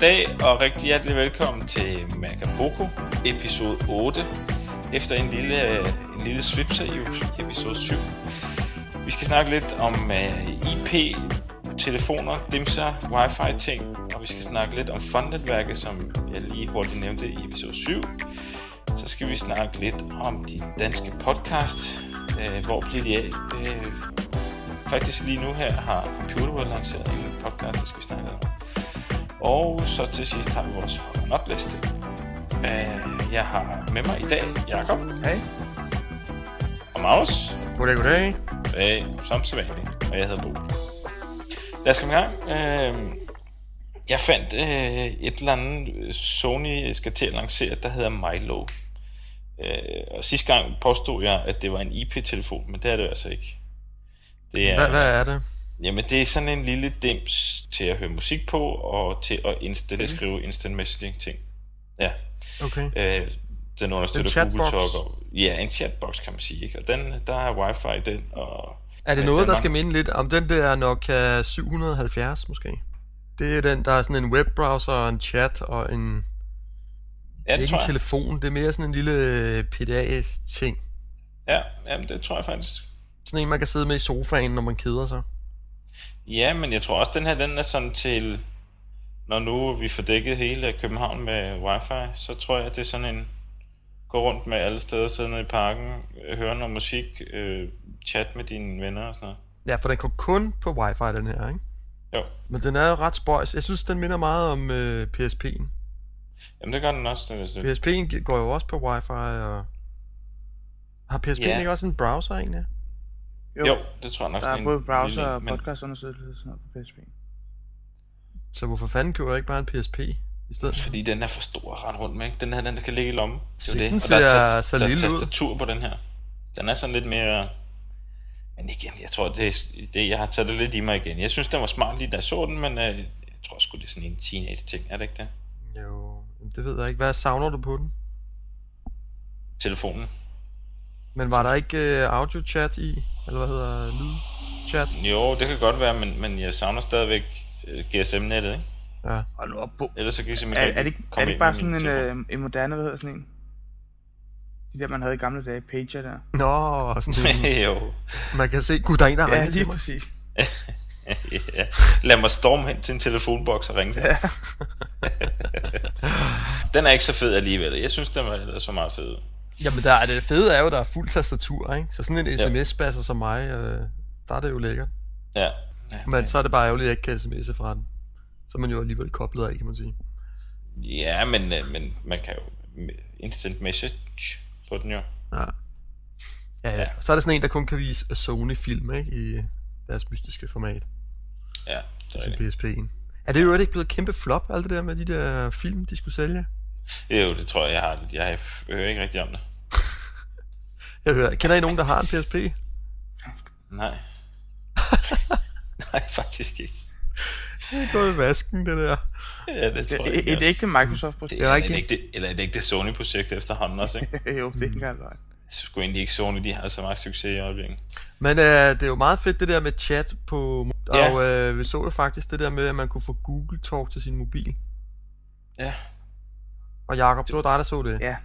Goddag og rigtig hjertelig velkommen til Magaboko episode 8 efter en lille, øh, en lille svipser i episode 7. Vi skal snakke lidt om øh, uh, IP, telefoner, dimser, wifi ting, og vi skal snakke lidt om fondnetværket, som jeg lige hurtigt nævnte i episode 7. Så skal vi snakke lidt om de danske podcast, uh, hvor bliver de af. Uh, faktisk lige nu her har Computerworld lanceret en podcast, der skal vi snakke om. Og så til sidst har vi vores Hold liste. Uh, jeg har med mig i dag Jakob Hej. og Magnus. Goddag, goddag. Hey, som sædvanligt. Og jeg hedder Bo. Lad os komme i gang. Uh, jeg fandt uh, et eller andet, Sony skal til at lancere, der hedder Milo. Uh, og sidste gang påstod jeg, at det var en IP-telefon, men det er det altså ikke. Det Hvad, hvad er det? Jamen, det er sådan en lille dims til at høre musik på, og til at installe, Okay. skrive instant messaging ting. Ja, Okay. øh, den understøtter chatbox? Google Talk. Og, ja, en chatbox kan man sige, ikke? Og den, der er wifi i den, og... Er det noget, den der er- skal minde lidt om den der Nokia 770 måske? Det er den, der er sådan en webbrowser og en chat og en... Ja, det er ikke en telefon, det er mere sådan en lille PDA-ting. Ja, jamen, det tror jeg faktisk. Sådan en, man kan sidde med i sofaen, når man keder sig. Ja, men jeg tror også, den her, den er sådan til... Når nu vi får dækket hele København med wifi, så tror jeg, at det er sådan en... Gå rundt med alle steder, sidde nede i parken, øh, høre noget musik, øh, chat med dine venner og sådan noget. Ja, for den går kun på wifi, den her, ikke? Jo, Men den er jo ret spøjs. Jeg synes, den minder meget om øh, PSP'en. jamen det gør den også. Den PSP'en går jo også på wifi, og... Har PSP'en Ja. ikke også en browser, egentlig? Jo, Jo, det tror jeg nok. der er en både browser lille- og podcastundersøgelse og sådan noget på PSP. Så hvorfor fanden køber jeg ikke bare en PSP i stedet? for? Fordi den er for stor at rende rundt med, ikke? Den her, den der kan ligge i lommen. Det er det. Og der er, ser så der er lille ud. tastatur på den her. Den er sådan lidt mere... Men igen, jeg tror, det er, det, jeg har taget det lidt i mig igen. Jeg synes, den var smart lige da jeg så den, men øh, jeg tror sgu, det er sådan en teenage-ting, er det ikke det? Jo, det ved jeg ikke. Hvad savner du på den? Telefonen. Men var der ikke uh, audio-chat i? Eller hvad hedder lyd-chat? Jo, det kan godt være, men, men jeg savner stadigvæk øh, GSM-nettet, ikke? Ja. Og nu op på. Ellers så kan jeg Er, simpelthen er, det ikke, er det ikke bare sådan en, telefon. øh, en moderne, hvad hedder sådan en? De der, man havde i gamle dage, pager der. Nå, sådan en, jo. man kan se, gud, der er en, der Ja, lige præcis. ja. Lad mig storme hen til en telefonboks og ringe til. Ja. den er ikke så fed alligevel. Jeg synes, den var ellers så meget fed. Jamen, der er det fede er jo, der er fuld tastatur, ikke? Så sådan en sms-spasser som mig, øh, der er det jo lækkert. Ja. ja. Men så er det bare ærgerligt, at jeg ikke kan sms'e fra den. Så er man jo alligevel koblet af, kan man sige. Ja, men, øh, men man kan jo instant message på den jo. Ja. Ja, ja. Så er det sådan en, der kun kan vise Sony-film, ikke? I deres mystiske format. Ja, så er Til det. PSP'en. Er det jo ikke blevet et kæmpe flop, alt det der med de der film, de skulle sælge? Jo, det tror jeg, jeg har. Jeg hører ikke rigtig om det. Jeg hører, kender I nogen, der har en PSP? Nej. Nej, faktisk ikke. Det går i vasken, det der. Ja, det tror jeg Et, ikke. et ægte Microsoft-projekt. Det Det er er et ægte, eller et ægte Sony-projekt efterhånden også, ikke? jo, det er ikke engang løgn. Jeg synes sgu egentlig ikke, Sony de har så meget succes i øjeblikket. Men øh, det er jo meget fedt det der med chat på... Ja. Og øh, vi så jo faktisk det der med, at man kunne få Google Talk til sin mobil. Ja. Og Jakob, det var dig, der så det. Ja,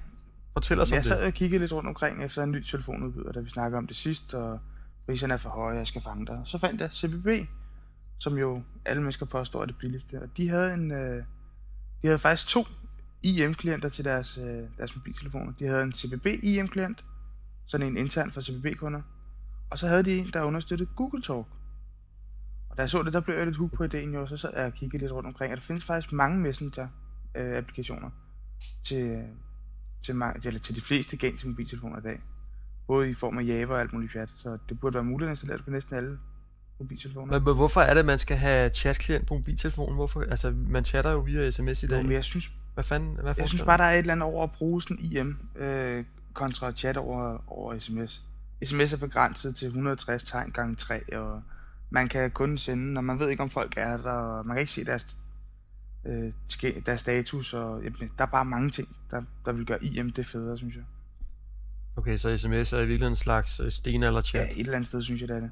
Fortæl os om jeg sad det. og kiggede lidt rundt omkring efter en ny telefonudbyder, da vi snakkede om det sidst, og priserne er for høje, jeg skal fange dig. Så fandt jeg CBB, som jo alle mennesker påstår er det billigste, og de havde en, øh, de havde faktisk to IM-klienter til deres, øh, deres mobiltelefoner. De havde en CBB IM-klient, sådan en intern for CBB-kunder, og så havde de en, der understøttede Google Talk. Og da jeg så det, der blev jeg lidt hooked på ideen jo, så sad jeg og kiggede lidt rundt omkring, at der findes faktisk mange Messenger-applikationer til, til, mange, eller til de fleste gængse mobiltelefoner i dag. Både i form af Java og alt muligt pjat, så det burde være muligt at installere det på næsten alle mobiltelefoner. Men, men hvorfor er det, at man skal have chat-klient på mobiltelefonen? Hvorfor? Altså, man chatter jo via sms i Jo, dag. men jeg synes, Hvad fanden? Hvad jeg synes bare, der er et eller andet over at bruge sådan IM øh, kontra chat over, over sms. SMS er begrænset til 160 tegn gange 3, og man kan kun sende, og man ved ikke, om folk er der, og man kan ikke se deres, øh, deres status, og jamen, der er bare mange ting, der, der vil gøre IM det federe, synes jeg. Okay, så sms er i virkeligheden en slags øh, stenalder Ja, chat. et eller andet sted synes jeg, det er det.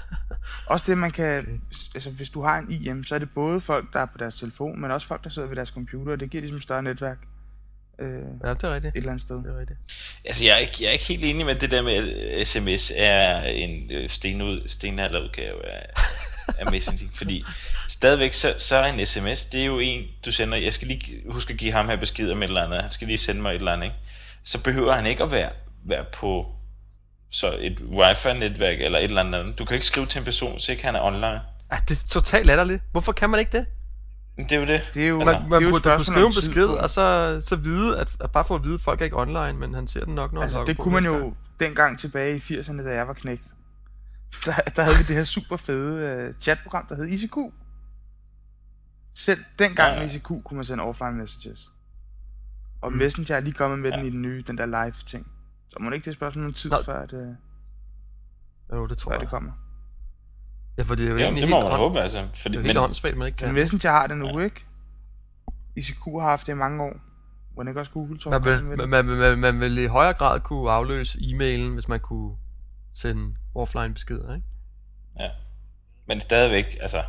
Også det, man kan... Altså, hvis du har en IM, så er det både folk, der er på deres telefon, men også folk, der sidder ved deres computer, og det giver ligesom et større netværk øh, et Ja, det er rigtigt. eller andet sted. Det er rigtigt. Altså, jeg er, ikke, jeg er ikke helt enig med det der med, at sms er en øh, stenud, stenalderudgave af, af messaging, fordi stadigvæk, så, så er en sms, det er jo en, du sender, jeg skal lige huske at give ham her besked om et eller andet, han skal lige sende mig et eller andet, ikke? Så behøver han ikke at være, være på så et wifi-netværk eller et eller andet. Du kan ikke skrive til en person, hvis ikke han er online. Ah, det er totalt latterligt. Hvorfor kan man ikke det? Det er jo det. Det er jo, Altså, Man, det man er jo et burde kunne skrive en besked, og så, så vide, at, at bare få at vide, at folk er ikke online, men han ser den nok, når han Altså, logger det kunne man jo gang. dengang tilbage i 80'erne, da jeg var knægt. Der, der havde vi det her super fede uh, chatprogram, der hed ICQ. Selv dengang Ja, ja. med ICQ kunne man sende offline messages. Og Mm. Messenger er lige kommet med Ja. den i den nye, den der live ting. Så må det ikke det er et spørgsmål om tid, Nå. før, det, Jo, det tror før jeg. det kommer. Ja, for det er jo Ja, egentlig det må man håbe, altså. det Fordi, er jo men, helt åndssvagt, man ikke Men kan. Messenger har det nu, ikke? ICQ har haft det i mange år. Den ikke også Google tror Man vil, man, man, man, man vil i højere grad kunne afløse e-mailen, hvis man kunne sende offline beskeder, ikke? ja. men stadigvæk, altså,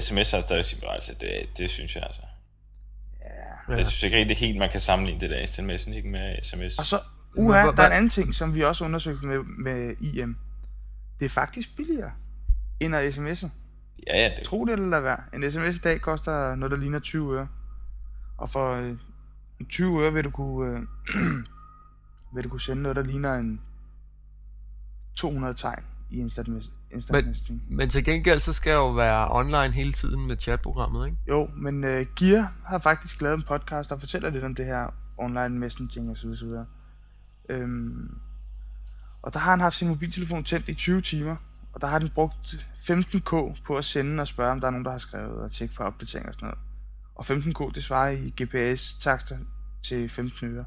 sms har stadig sin berettigelse, det, det synes jeg altså. Ja. Jeg synes ikke rigtig helt, man kan sammenligne det der instant messaging med sms. Og så, uha, der er en anden ting, som vi også undersøgte med, med IM. Det er faktisk billigere end at sms'e. Ja, ja, det, Tro det eller lad være. En sms i dag koster noget, der ligner 20 øre. Og for øh, 20 øre vil du kunne, øh, vil du kunne sende noget, der ligner en 200 tegn i instant, instant Men- messaging. Men til gengæld, så skal jeg jo være online hele tiden med chatprogrammet, ikke? Jo, men øh, Gear har faktisk lavet en podcast, der fortæller lidt om det her online messaging og så videre. så videre. Øhm, og der har han haft sin mobiltelefon tændt i 20 timer, og der har den brugt 15k på at sende og spørge, om der er nogen, der har skrevet og tjekke for opdatering og sådan noget. Og 15k, det svarer i GPS-takster til 15 øre.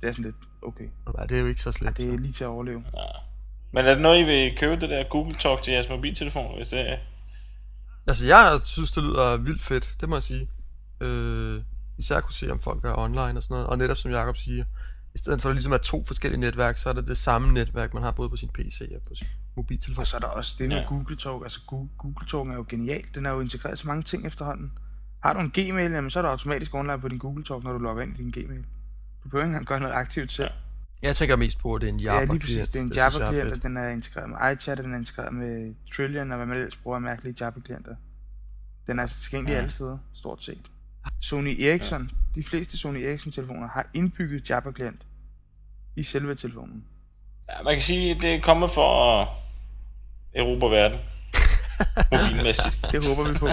Det er sådan lidt, okay. Ja, det er jo ikke så Ja, slemt. det er lige til at overleve. Men er det noget, I vil købe det der Google Talk til jeres mobiltelefon, hvis det er? Altså, jeg synes, det lyder vildt fedt, det må jeg sige. Øh, især kunne se, om folk er online og sådan noget. Og netop som Jakob siger, i stedet for at ligesom er to forskellige netværk, så er det det samme netværk, man har både på sin PC og på sin mobiltelefon. Og så er der også det med Ja. ja. Google Talk. Altså Google, Talk er jo genialt. Den er jo integreret så mange ting efterhånden. Har du en Gmail, jamen, så er du automatisk online på din Google Talk, når du logger ind i din Gmail. Du behøver ikke engang gøre noget aktivt selv. Jeg tænker mest på, at det er en Ja, Jabber lige præcis. Det er en fedt. og den er integreret med iChat, og den er integreret med Trillion, og hvad man ellers bruger af mærkelige Jabber-klienter. Den er altså tilgængelig Ja. alle steder, stort set. Sony Ericsson, de fleste Sony Ericsson-telefoner har indbygget Jabber-klient i selve telefonen. Ja, man kan sige, at det er kommet for at erobre verden. Mobilmæssigt. Det håber vi på.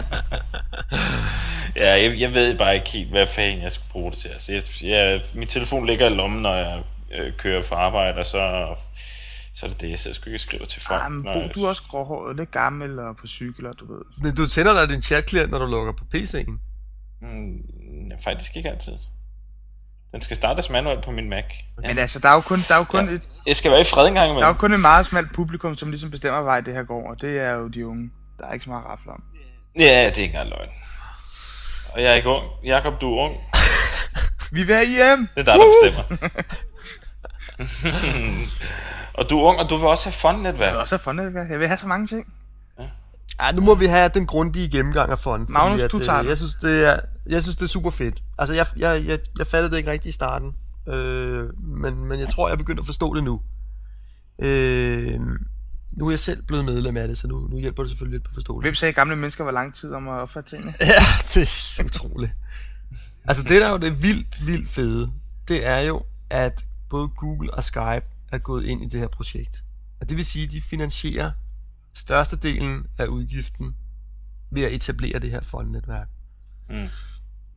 Ja, jeg, jeg ved bare ikke helt, hvad fanden jeg skal bruge det til. Altså, jeg, jeg, min telefon ligger i lommen, når jeg øh, kører fra arbejde, og så, så er det det, jeg selv skal ikke skrive til folk. Men når Bo, jeg- du er også gråhåret, lidt gammel og på cykel, og du ved. Men du tænder da din chatklient, når du logger på PC'en. Mm, faktisk ikke altid. Den skal startes manuelt på min Mac. Men altså, der er jo kun, der er jo kun, Ja. ja. et, Jeg skal være i fred en gang der er jo imellem. kun et meget smalt publikum, som ligesom bestemmer, vej det her går, og det er jo de unge. Der er ikke så meget at rafle om. Ja, det er ikke engang løgn. Og jeg er ikke ung. Jakob, du er ung. Vi vil have hjem! Det er dig, der bestemmer. og du er ung, og du vil også have fun-netværk. Jeg vil også have fundet det. Jeg vil have så mange ting. Ja, nu må vi have den grundige gennemgang af fonden. Magnus, fordi at, du øh, tager den. jeg synes, det er, jeg synes, det er super fedt. Altså, jeg, jeg, jeg, jeg fattede det ikke rigtigt i starten. Øh, men, men jeg tror, jeg er begyndt at forstå det nu. Øh, nu er jeg selv blevet medlem af det, så nu, nu hjælper det selvfølgelig lidt på forståelsen. Hvem sagde, at gamle mennesker var lang tid om at opfatte tingene? Ja, det er utroligt. Altså det der er jo det vildt, vildt fede, det er jo, at både Google og Skype er gået ind i det her projekt. Og det vil sige, at de finansierer størstedelen af udgiften ved at etablere det her fondnetværk. Mm.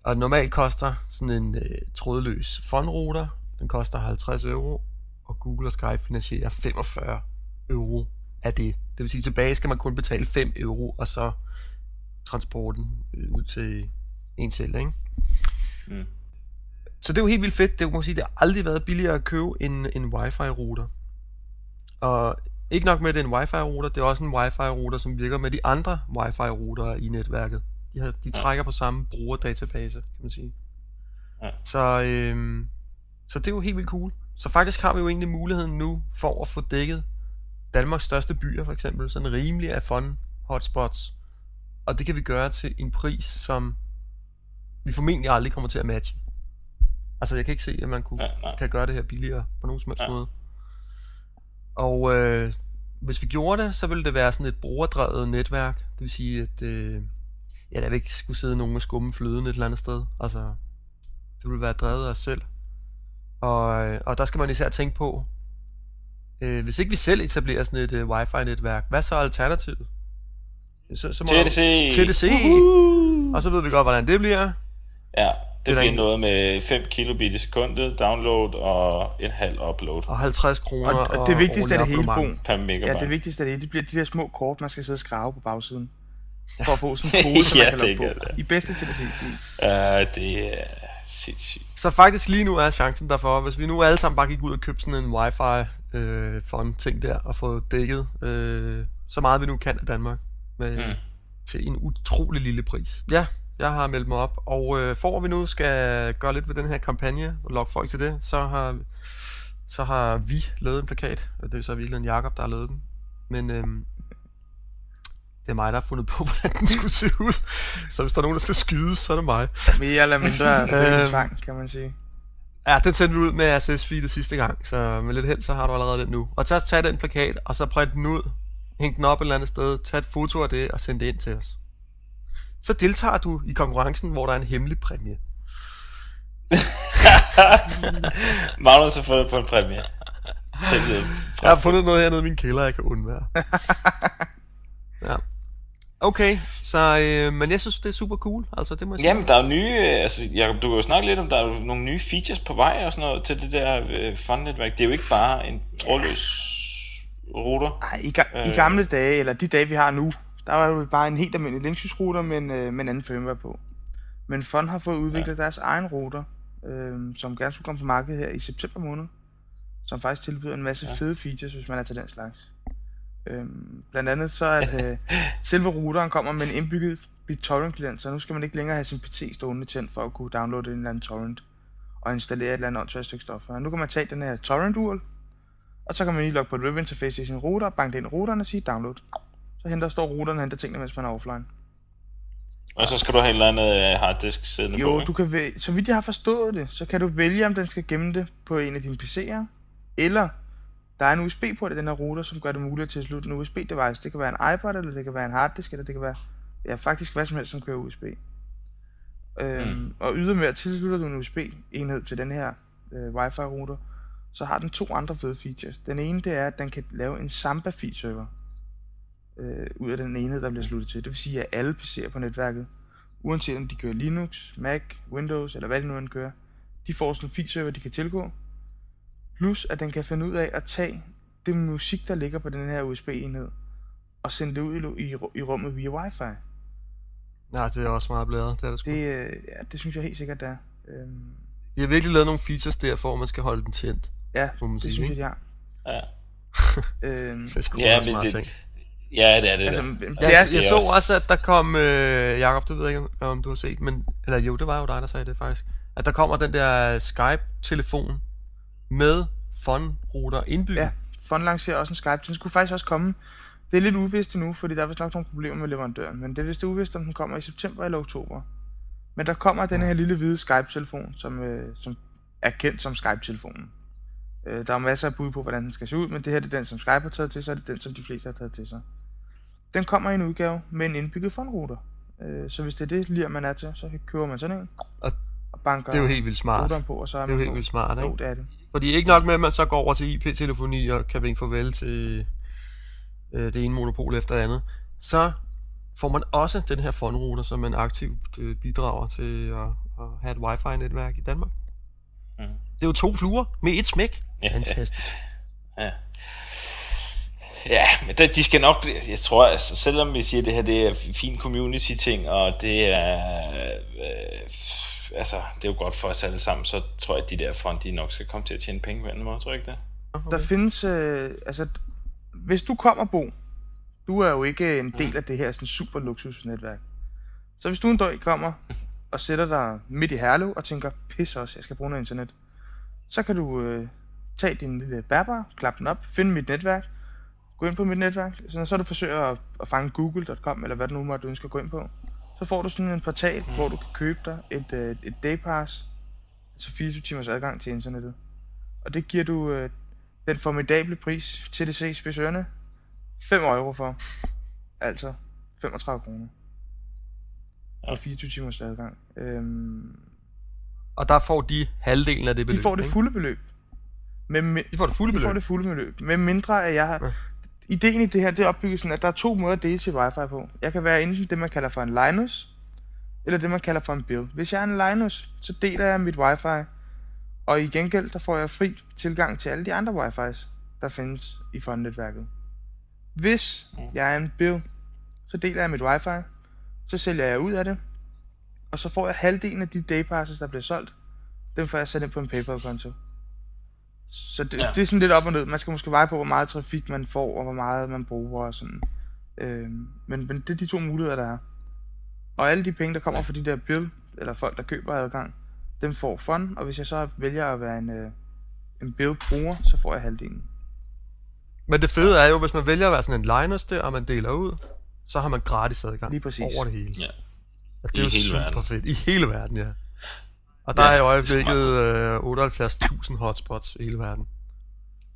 Og normalt koster sådan en øh, trådløs fondrouter, den koster 50 euro, og Google og Skype finansierer 45 euro af det. Det vil sige, tilbage skal man kun betale 5 euro, og så transporten øh, ud til en til, ikke? Mm. Så det er jo helt vildt fedt. Det må sige, det har aldrig været billigere at købe en, en wifi-router. Og ikke nok med, at det er en wifi-router, det er også en wifi-router, som virker med de andre wifi-router i netværket. De, har, de trækker på samme brugerdatabase, kan man sige. Ja. Så, øhm, så det er jo helt vildt cool. Så faktisk har vi jo egentlig muligheden nu for at få dækket Danmarks største byer, for eksempel, sådan rimelig af fun hotspots. Og det kan vi gøre til en pris, som vi formentlig aldrig kommer til at matche. Altså, jeg kan ikke se, at man kunne, Ja, nej. kan gøre det her billigere på nogen som helst Ja. måde. Og øh, hvis vi gjorde det, så ville det være sådan et brugerdrevet netværk. Det vil sige, at øh, ja, der vil ikke skulle sidde nogen og skumme fløden et eller andet sted. Altså, det vil være drevet af os selv. Og, øh, og der skal man især tænke på, øh, hvis ikke vi selv etablerer sådan et øh, wifi-netværk, hvad så er alternativet? Så, så må TDC! TDC! Uhuh. Og så ved vi godt, hvordan det bliver. Ja, Det det, er bliver en- noget med 5 kilobit i sekundet download og en halv upload Og 50 kroner Og, og det vigtigste af det hele, Bo, per megabyte. ja, det vigtigste af det, det bliver de der små kort, man skal sidde og skrave på bagsiden. For at få sådan en kode, som Ja, man kan det logge på. det. I bedste TDC-stil. Ja, det er sindssygt. Så faktisk lige nu er chancen derfor, hvis vi nu alle sammen bare gik ud og købte sådan en wifi øh, fond ting der, og få dækket øh, så meget vi nu kan af Danmark, med, mm. til en utrolig lille pris. Ja, jeg har meldt mig op, og øh, for at vi nu skal gøre lidt ved den her kampagne, og lokke folk til det, så har, så har vi lavet en plakat, og det er så virkelig en Jakob, der har lavet den. Men øh, det er mig, der har fundet på, hvordan den skulle se ud. Så hvis der er nogen, der skal skydes, så er det mig. Mere eller mindre frivillig tvang, kan man sige. Ja, den sendte vi ud med RSS feed det sidste gang, så med lidt held, så har du allerede den nu. Og så tag den plakat, og så print den ud, hæng den op et eller andet sted, tag et foto af det, og send det ind til os. Så deltager du i konkurrencen, hvor der er en hemmelig præmie. Magnus har fundet på en præmie. Lyder Jeg har fundet noget hernede i min kælder, jeg kan undvære. ja. Okay, så, øh, men jeg synes, det er super cool. Altså, det må jeg sige. Jamen, der er jo nye, øh, altså, Jacob, du kan jo snakke lidt om, der er jo nogle nye features på vej og sådan noget til det der øh, fun-netværk. Det er jo ikke bare en trådløs router. Ej, i, ga- i Øh. gamle dage, eller de dage, vi har nu, der var jo bare en helt almindelig Linksys-router, men øh, med en anden firmware på. Men Fun har fået udviklet ja. deres egen router, øh, som gerne skulle komme på markedet her i september måned, som faktisk tilbyder en masse ja. fede features, hvis man er til den slags. Øhm, blandt andet så, at øh, selve routeren kommer med en indbygget BitTorrent-klient, så nu skal man ikke længere have sin PC stående tændt for at kunne downloade en eller anden torrent og installere et eller andet åndssvagt stykke stof. Og nu kan man tage den her torrent-URL, og så kan man lige logge på et webinterface i sin router, banke det ind i routeren og sige download. Så henter, står routeren og henter tingene, mens man er offline. Og så skal du have et eller andet øh, harddisk siddende på, Jo, du kan væ- så vidt jeg har forstået det, så kan du vælge, om den skal gemme det på en af dine PC'er, eller der er en USB-port i den her router, som gør det muligt at slutte en USB-device. Det kan være en iPod, eller det kan være en harddisk, eller det kan være ja, faktisk hvad som helst, som kører USB. Øhm, Mm. Og ydermere tilslutter du en USB-enhed til den her øh, Wi-Fi-router, så har den to andre fede features. Den ene, det er, at den kan lave en Samba feed-server øh, ud af den enhed, der bliver sluttet til. Det vil sige, at alle PC'er på netværket, uanset om de kører Linux, Mac, Windows eller hvad de nu end kører, de får sådan en feed-server, de kan tilgå. Plus, at den kan finde ud af at tage det musik, der ligger på den her USB-enhed, og sende det ud i, i, i rummet via wifi. Nej, det er også meget blæret. Det er det sgu. Det, øh, ja, det synes jeg helt sikkert, det er. Øhm, De har virkelig lavet nogle features der, for at man skal holde den tændt. ja, Må man det sige, synes jeg, de har. Ja. Øhm, Det er sgu Ja, ja, smart det- ting. Ja, det er det altså, det Jeg, er, jeg, er så også- at der kom, øh, Jacob, det ved jeg ikke, om du har set, men, eller jo, det var jo dig, der sagde det faktisk, at der kommer den der Skype-telefon med fun-router indbygget. Ja, Fun lancerer også en Skype. Den skulle faktisk også komme. Det er lidt uvist endnu, fordi der er vist nok nogle problemer med leverandøren. Men det er vist det uvist, om den kommer i september eller oktober. Men der kommer den her lille hvide Skype-telefon, som, øh, som er kendt som Skype-telefonen. Øh, der er masser af bud på, hvordan den skal se ud, men det her det er den, som Skype har taget til sig, og det er den, som de fleste har taget til sig. Den kommer i en udgave med en indbygget fun-router. Øh, så hvis det er det, lige man er til, så køber man sådan en. Og og banker Det er jo helt vildt smart. på, og så er Det er jo helt på. vildt smart, Jo, ikke? det er det. Fordi ikke nok med, at man så går over til IP-telefoni og kan vinke farvel til øh, det ene monopol efter det andet, så får man også den her fondrouter, som man aktivt øh, bidrager til at, at have et wifi-netværk i Danmark. Mhm. Det er jo to fluer med et smæk. Ja. Fantastisk. Ja. Ja, men det, de skal nok, jeg tror, altså, selvom vi siger, at det her det er fin community-ting, og det er, øh, altså, det er jo godt for os alle sammen, så tror jeg, at de der fond, de nok skal komme til at tjene penge på en anden måde, tror jeg ikke det? Der findes, øh, altså, hvis du kommer, Bo, du er jo ikke en del af det her sådan super luksusnetværk. Så hvis du en dag kommer og sætter dig midt i Herlev og tænker, pis også, jeg skal bruge noget internet, så kan du øh, tage din lille bærbar, klappe den op, finde mit netværk, gå ind på mit netværk, så når så du forsøger at, at fange google.com, eller hvad det nu måtte du ønsker at gå ind på, så får du sådan en portal, mm. hvor du kan købe dig et, øh, et daypass, altså 24 timers adgang til internettet. Og det giver du øh, den formidable pris, TDC spidsørene, 5 euro for. Altså 35 kroner. Og 24 timers adgang. Øhm, Og der får de halvdelen af det beløb, de får det ikke? fulde beløb. Med, mi- De får det fulde de beløb. får det fulde beløb. Med mindre at jeg har... Ideen i det her, det er opbygget sådan, at der er to måder at dele til wifi på. Jeg kan være enten det, man kalder for en Linus, eller det, man kalder for en Bill. Hvis jeg er en Linus, så deler jeg mit wifi, og i gengæld, der får jeg fri tilgang til alle de andre wifi's, der findes i fondnetværket. Hvis jeg er en Bill, så deler jeg mit wifi, så sælger jeg ud af det, og så får jeg halvdelen af de daypasses, der bliver solgt, dem får jeg sat ind på en PayPal-konto. Så det, Ja. det er sådan lidt op og ned. Man skal måske veje på, hvor meget trafik man får, og hvor meget man bruger og sådan. Øhm, men, men det er de to muligheder, der er. Og alle de penge, der kommer Ja. fra de der bill, eller folk, der køber adgang, dem får fond, og hvis jeg så vælger at være en, øh, en bill-bruger, så får jeg halvdelen. Men det fede er jo, hvis man vælger at være sådan en Linus der, og man deler ud, så har man gratis adgang Lige præcis. over det hele. Ja. Og det I er jo hele super verden. fedt. I hele verden, ja. Og der Ja, er i øjeblikket øh, 78.000 hotspots i hele verden.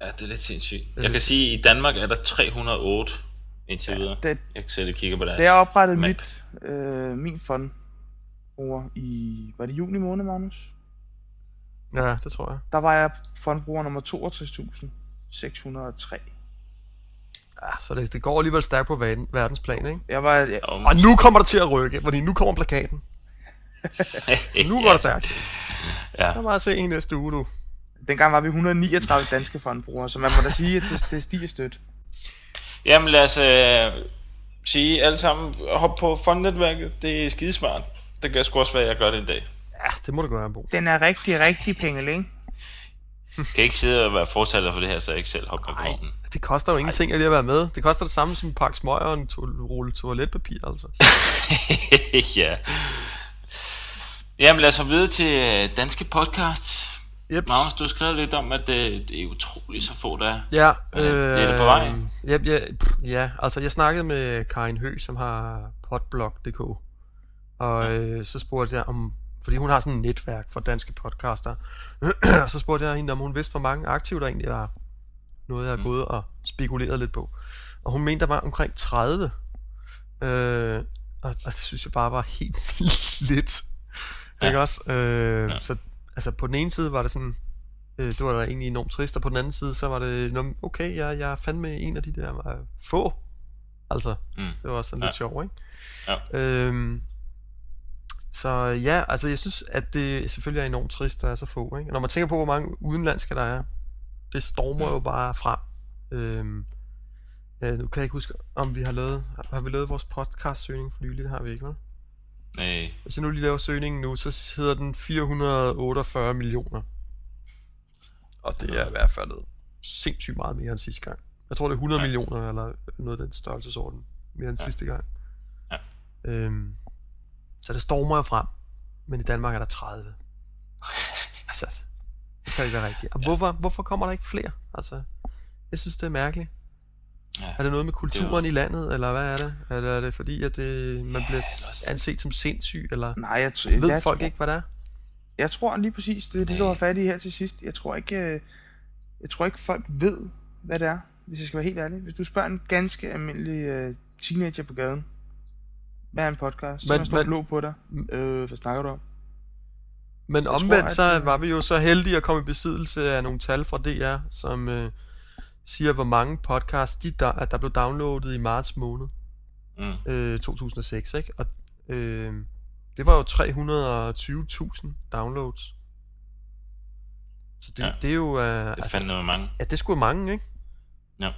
ja, det er lidt sindssygt. er Jeg kan lidt- sige, at i Danmark er der 308 indtil videre. Det, Jeg kan selv kigge på deres. da jeg oprettede map. mit, øh, min fond bruger i, var det juni måned, Magnus? Ja, det tror jeg. Der var jeg fondbruger nummer 62.603. Ja, så det, det går alligevel stærkt på verden, verdensplan, ikke? Jeg var, jeg, Og, nu kommer det til at rykke, fordi nu kommer plakaten. Nu går det stærkt. Ja. Så bare se en næste uge, du. dengang var vi 139 danske fondbrugere, så man må da sige, at det, det stiger stødt. Jamen lad os øh, sige alle sammen, hop på fondnetværket. Det er skidesmart. Det kan sgu også være, at jeg gør det en dag. Ja, det må du gøre, Bo. Den er rigtig, rigtig pengel, ikke? Jeg kan ikke sidde og være fortaler for det her, så jeg ikke selv hopper på den. Det koster jo ingenting at lige at være med. Det koster det samme som en pakke smøger og en to- rulle toiletpapir, altså. ja. Jamen lad os videre til øh, danske podcasts. Yep. Magnus, du har skrevet lidt om, at det, det er utroligt så få, der er. Ja, Ja, det er da på vej. Ja, ja, pff, ja, altså jeg snakkede med Karin Hø, som har podblog.dk, og øh, så spurgte jeg om, fordi hun har sådan et netværk for danske podcaster, så spurgte jeg hende, om hun vidste, hvor mange aktive der egentlig var. Noget, jeg har Mm. gået og spekuleret lidt på. Og hun mente, der var omkring 30. Øh, og, og det synes jeg bare var helt vildt lidt. Ja. Ikke også? Øh, Ja. Så altså på den ene side var det sådan, øh, det var da egentlig enormt trist, og på den anden side, så var det, "Nå, okay, jeg, jeg er fandme en af de der øh, få. Altså, Mm. det var sådan Ja. lidt sjovt, ikke? Ja. Øhm, så ja, altså jeg synes, at det selvfølgelig er enormt trist, der er så få, ikke? Når man tænker på, hvor mange udenlandske der er, det stormer jo bare frem. Øhm, ja, nu kan jeg ikke huske, om vi har lavet, har vi lavet vores podcast-søgning for nylig, det har vi ikke, vel? Nej. Hvis jeg nu lige laver søgningen nu, så hedder den 448 millioner. Og det er i hvert fald sindssygt meget mere end sidste gang. Jeg tror, det er 100 Ja. millioner, eller noget af den størrelsesorden, mere end Ja. sidste gang. Ja. Øhm, så det stormer jo frem, men i Danmark er der 30. altså, kan ikke være rigtigt. Og Ja. hvorfor, hvorfor kommer der ikke flere? Altså, jeg synes, det er mærkeligt. Ja. Er det noget med kulturen Det i landet, eller hvad er det? Er det, er det fordi, at det, man bliver ellers- anset som sindssyg, eller Nej, jeg, t- ved jeg folk tror, ikke, hvad det er? Jeg tror lige præcis, det er det, du har fat i her til sidst. Jeg tror ikke, øh, jeg tror ikke folk ved, hvad det er, hvis jeg skal være helt ærlig. Hvis du spørger en ganske almindelig uh, teenager på gaden, hvad er en podcast? Så står men- blå på dig. Øh, hvad snakker du om? Men tror, omvendt, at så var vi jo så heldige at komme i besiddelse af nogle tal fra DR, som øh, siger, hvor mange podcasts, de der, at der blev downloadet i marts måned Mm. øh, 2006, ikke? Og øh, det var jo 320.000 downloads. Så det, Ja. det er jo... Øh, Det altså, fandt noget mange. ja, det er sgu mange, ikke? Ja.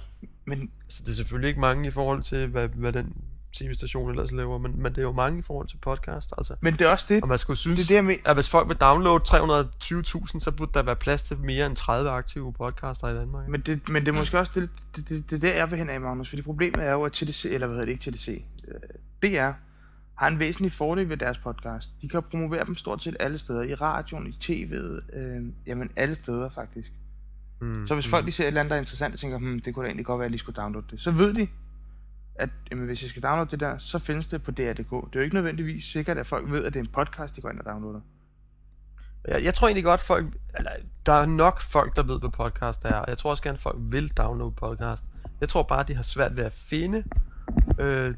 Men Altså, det er selvfølgelig ikke mange i forhold til, hvad, hvad den tv-station ellers laver, men, men det er jo mange i forhold til podcast, altså. Men det er også det. Og man skulle synes, Det er jeg mener. at hvis folk vil downloade 320.000, så burde der være plads til mere end 30 aktive podcaster i Danmark. Men det, men det er måske også det, det, det, det er der, jeg vil hen af, Magnus. Fordi problemet er jo, at TDC, eller hvad hedder det ikke TDC, øh, DR, har en væsentlig fordel ved deres podcast. De kan promovere dem stort set alle steder. I radioen, i tv'et, øh, jamen alle steder faktisk. Mm. Så hvis folk de ser et eller andet, der er interessant, og tænker, hmm, det kunne da egentlig godt være, at jeg lige skulle downloade det, så ved de, at jamen, hvis jeg skal downloade det der, så findes det på DR.dk. Det er jo ikke nødvendigvis sikkert, at folk ved, at det er en podcast, de går ind og downloader. Jeg, jeg tror egentlig godt, folk, eller, der er nok folk, der ved, hvad podcast er, og jeg tror også gerne, folk vil downloade podcast. Jeg tror bare, de har svært ved at finde øh,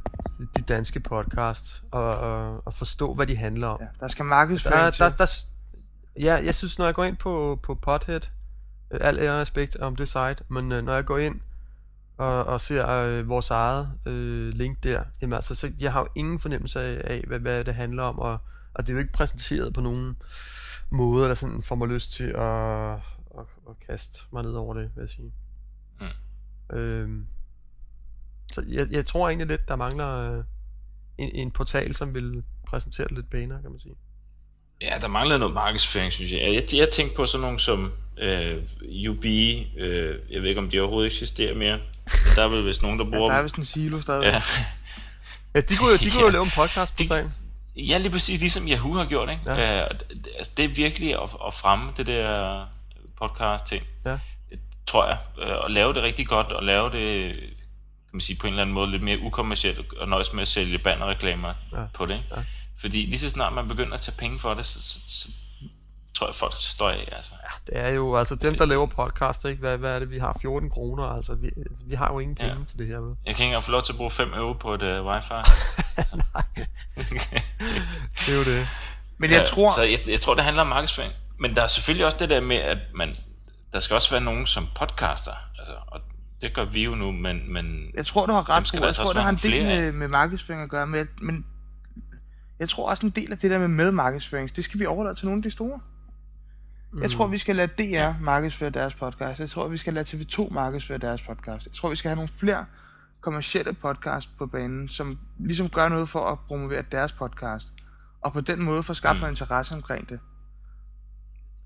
de danske podcasts og, og, og forstå, hvad de handler om. Ja, der skal markedsføring der, der, der, Ja, jeg synes, når jeg går ind på, på Pothead, øh, al ære respekt om det site, men øh, når jeg går ind og, og ser øh, vores eget øh, link der, jamen altså, så jeg har jo ingen fornemmelse af, af hvad, hvad det handler om, og, og det er jo ikke præsenteret på nogen måde, der sådan får mig lyst til at, at, at kaste mig ned over det, vil jeg sige. Mm. Øhm, så jeg, jeg tror egentlig lidt, der mangler øh, en, en portal, som vil præsentere det lidt pænere, kan man sige. Ja, der mangler noget markedsføring, synes jeg. Jeg, jeg tænkte på sådan nogle som øh, UB, øh, jeg ved ikke, om de overhovedet eksisterer mere. Men der er vel vist nogen, der bruger ja, der er vist en silo stadig. Ja. ja, de kunne jo, de kunne ja. jo lave en podcast på sagen. Ja, lige præcis, ligesom Yahoo har gjort, ikke? Ja. Uh, altså, det er virkelig at, at fremme det der podcast-ting. Ja. Tror jeg. Uh, at lave det rigtig godt, og lave det kan man sige, på en eller anden måde lidt mere ukommercielt, og nøjes med at sælge bannerreklamer ja. på det. Ikke? Ja. Fordi lige så snart man begynder at tage penge for det, så, så, så tror jeg, folk står af. Altså. Ja, det er jo, altså dem, der laver podcast, ikke? Hvad, hvad er det, vi har? 14 kroner, altså. Vi, vi har jo ingen penge ja. til det her. Med. Jeg kan ikke engang få lov til at bruge 5 euro på et uh, wifi. Nej, det er jo det. Men jeg ja, tror... Så jeg, jeg tror, det handler om markedsføring. Men der er selvfølgelig også det der med, at man, der skal også være nogen som podcaster. Altså, og det gør vi jo nu, men... men jeg tror, du har ret på. Jeg tror, det har en del med, med markedsføring at gøre. Men, men jeg tror også en del af det der med med markedsføring, det skal vi overlade til nogle af de store. Mm. Jeg tror, vi skal lade DR markedsføre deres podcast. Jeg tror, vi skal lade TV2 markedsføre deres podcast. Jeg tror, vi skal have nogle flere kommersielle podcast på banen, som ligesom gør noget for at promovere deres podcast. Og på den måde få skabt mm. noget interesse omkring det.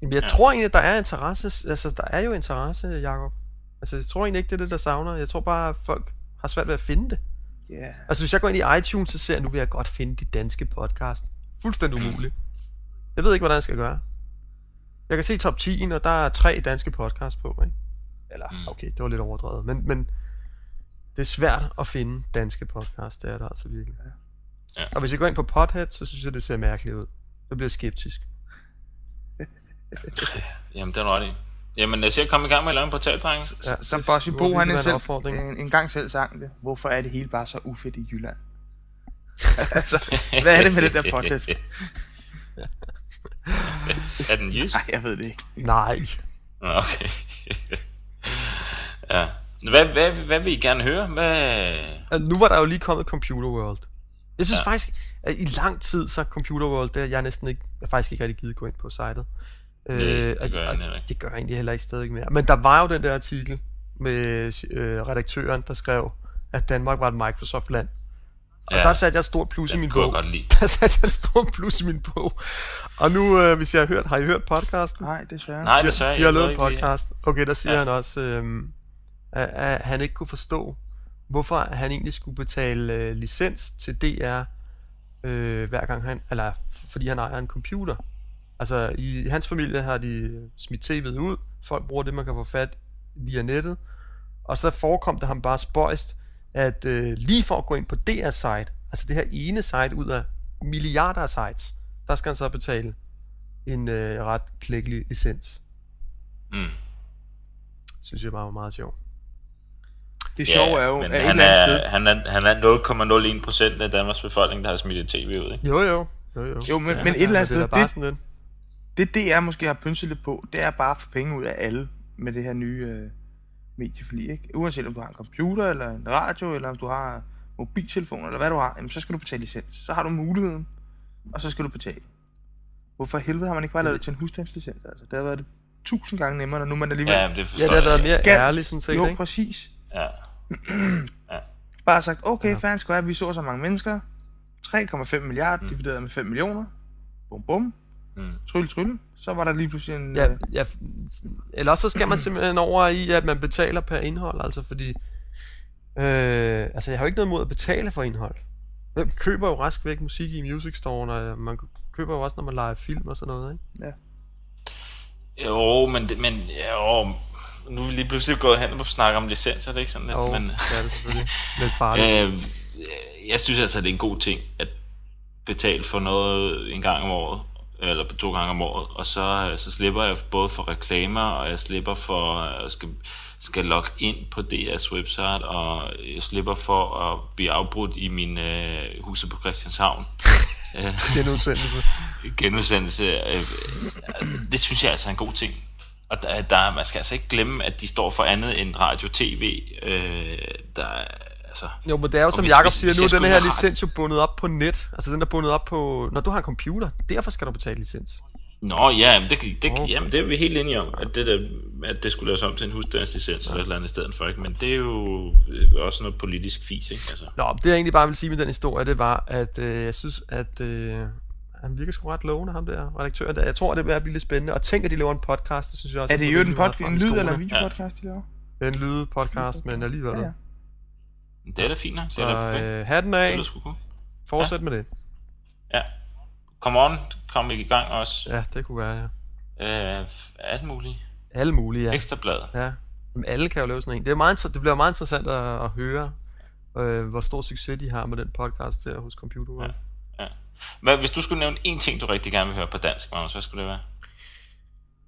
Jeg ja. tror egentlig, at der er interesse. Altså, der er jo interesse, Jacob. Altså, jeg tror egentlig ikke, det er det, der savner. Jeg tror bare, at folk har svært ved at finde det. Yeah. Altså hvis jeg går ind i iTunes, så ser jeg, nu vil jeg godt finde de danske podcast. Fuldstændig umuligt. Jeg ved ikke, hvordan jeg skal gøre. Jeg kan se top 10, og der er tre danske podcasts på, ikke? Eller, mm. okay, det var lidt overdrevet. Men, men det er svært at finde danske podcasts, det er der altså virkelig. Ja. Og hvis jeg går ind på Podhead, så synes jeg, det ser mærkeligt ud. Så bliver jeg skeptisk. Jamen, det er ret Jamen, jeg skal komme i gang med at lave en portal, dreng. Ja, som Bossy Bo, han en selv, en, en gang selv sang det. Hvorfor er det hele bare så ufedt i Jylland? altså, hvad er det med det der podcast? er den jysk? Nej, jeg ved det ikke. Nej. Okay. ja. Hvad, hvad, hvad vil I gerne høre? Hvad... Nu var der jo lige kommet Computer World. Jeg synes ja. faktisk, at i lang tid, så Computer World, der jeg næsten ikke, jeg faktisk ikke rigtig givet gå ind på sitet. Øh, det, det gør jeg ikke. Det gør jeg egentlig heller ikke stadig mere. Men der var jo den der artikel med øh, redaktøren, der skrev, at Danmark var et Microsoft-land. Og ja, der satte jeg et stort plus i min bog. Godt lide. Der satte jeg et stort plus i min bog. Og nu, øh, hvis jeg har hørt, har I hørt podcasten? Nej, desværre. Nej, desværre. De, de har lavet en podcast. Okay, der siger ja. han også, øh, at, at han ikke kunne forstå, hvorfor han egentlig skulle betale øh, licens til DR, øh, hver gang han, eller fordi han ejer en computer. Altså, i hans familie har de smidt tv'et ud. Folk bruger det, man kan få fat via nettet. Og så forekom det ham bare spøjst, at øh, lige for at gå ind på deres site, altså det her ene site ud af milliarder af sites, der skal han så betale en øh, ret klækkelig licens. Mm. Synes jeg bare var meget sjovt. Det sjove ja, er jo, at han, er, han, er, han er 0,01 procent af Danmarks befolkning, der har smidt et tv ud, ikke? Jo, jo. Jo, jo. jo men, ja, men et eller andet sted, det, det, sådan det DR måske har pynset lidt på, det er bare at få penge ud af alle med det her nye øh, medieforlig, ikke? Uanset om du har en computer, eller en radio, eller om du har mobiltelefon, eller hvad du har, jamen, så skal du betale licens. Så har du muligheden, og så skal du betale. Hvorfor helvede har man ikke bare lavet det til en husstandslicens? Altså, det har været det tusind gange nemmere, når nu man alligevel... Ja, det ja, det har været mere ærligt, sådan set, Jo, ikke? præcis. Ja. ja. Bare sagt, okay, ja. skal være, vi så så mange mennesker, 3,5 milliarder mm. divideret med 5 millioner, bum bum, Mm. Trylle, trylle. Så var der lige pludselig en... Ja, øh... ja, eller også så skal man simpelthen over i, at man betaler per indhold, altså fordi... Øh, altså jeg har jo ikke noget mod at betale for indhold. Hvem køber jo rask væk musik i Music Store, og man køber jo også, når man leger film og sådan noget, ikke? Ja. Jo, men, men jo, nu er vi lige pludselig gået hen og snakke om licenser, det er ikke sådan lidt, Jo, men det er det selvfølgelig. Lidt farligt. øh, jeg synes altså, det er en god ting at betale for noget en gang om året, eller to gange om året, og så, øh, så slipper jeg både for reklamer, og jeg slipper for at skal, skal logge ind på DR's website, og jeg slipper for at blive afbrudt i min øh, huset på Christianshavn. Genudsendelse. genudsendelse, øh, det synes jeg altså er en god ting. Og der, der, man skal altså ikke glemme, at de står for andet end radio-tv. Øh, der, altså, Jo, men det er jo, som hvis- Jakob hvis- siger hvis nu, jeg den her licens jo bundet op på net. Altså, den er bundet op på... Når du har en computer, derfor skal du betale licens. Nå, ja, men det, det, Okay. jamen, det er vi helt enige om, at det, der, at det skulle laves om til en husstandslicens eller et eller andet i stedet for, ikke? men det er jo øh, også noget politisk fis, ikke? Altså, Nå, det jeg egentlig bare vil sige med den historie, det var, at øh, jeg synes, at øh, han virker sgu ret lovende, ham der redaktøren. der. Jeg tror, det vil blive lidt spændende. Og tænk, at de laver en podcast, det synes jeg også. Er det jo en, pod- en lyd- eller en videopodcast, de laver? Det er en lydpodcast, men alligevel. Ja, Ja, ja. Det er da fint nok, det er da perfekt. øh, hatten Det af. sgu cool. Fortsæt med det. Ja. Come on, kom i gang også. Ja, det kunne være, ja. Øh, alt muligt. Alle mulige, ja. Ekstrablad. Ja, men alle kan jo lave sådan en. Det, er meget, det bliver meget interessant at, at høre, øh, hvor stor succes de har med den podcast der hos Computer World. Ja. Hvad, hvis du skulle nævne én ting, du rigtig gerne vil høre på dansk, Magnus, hvad skulle det være?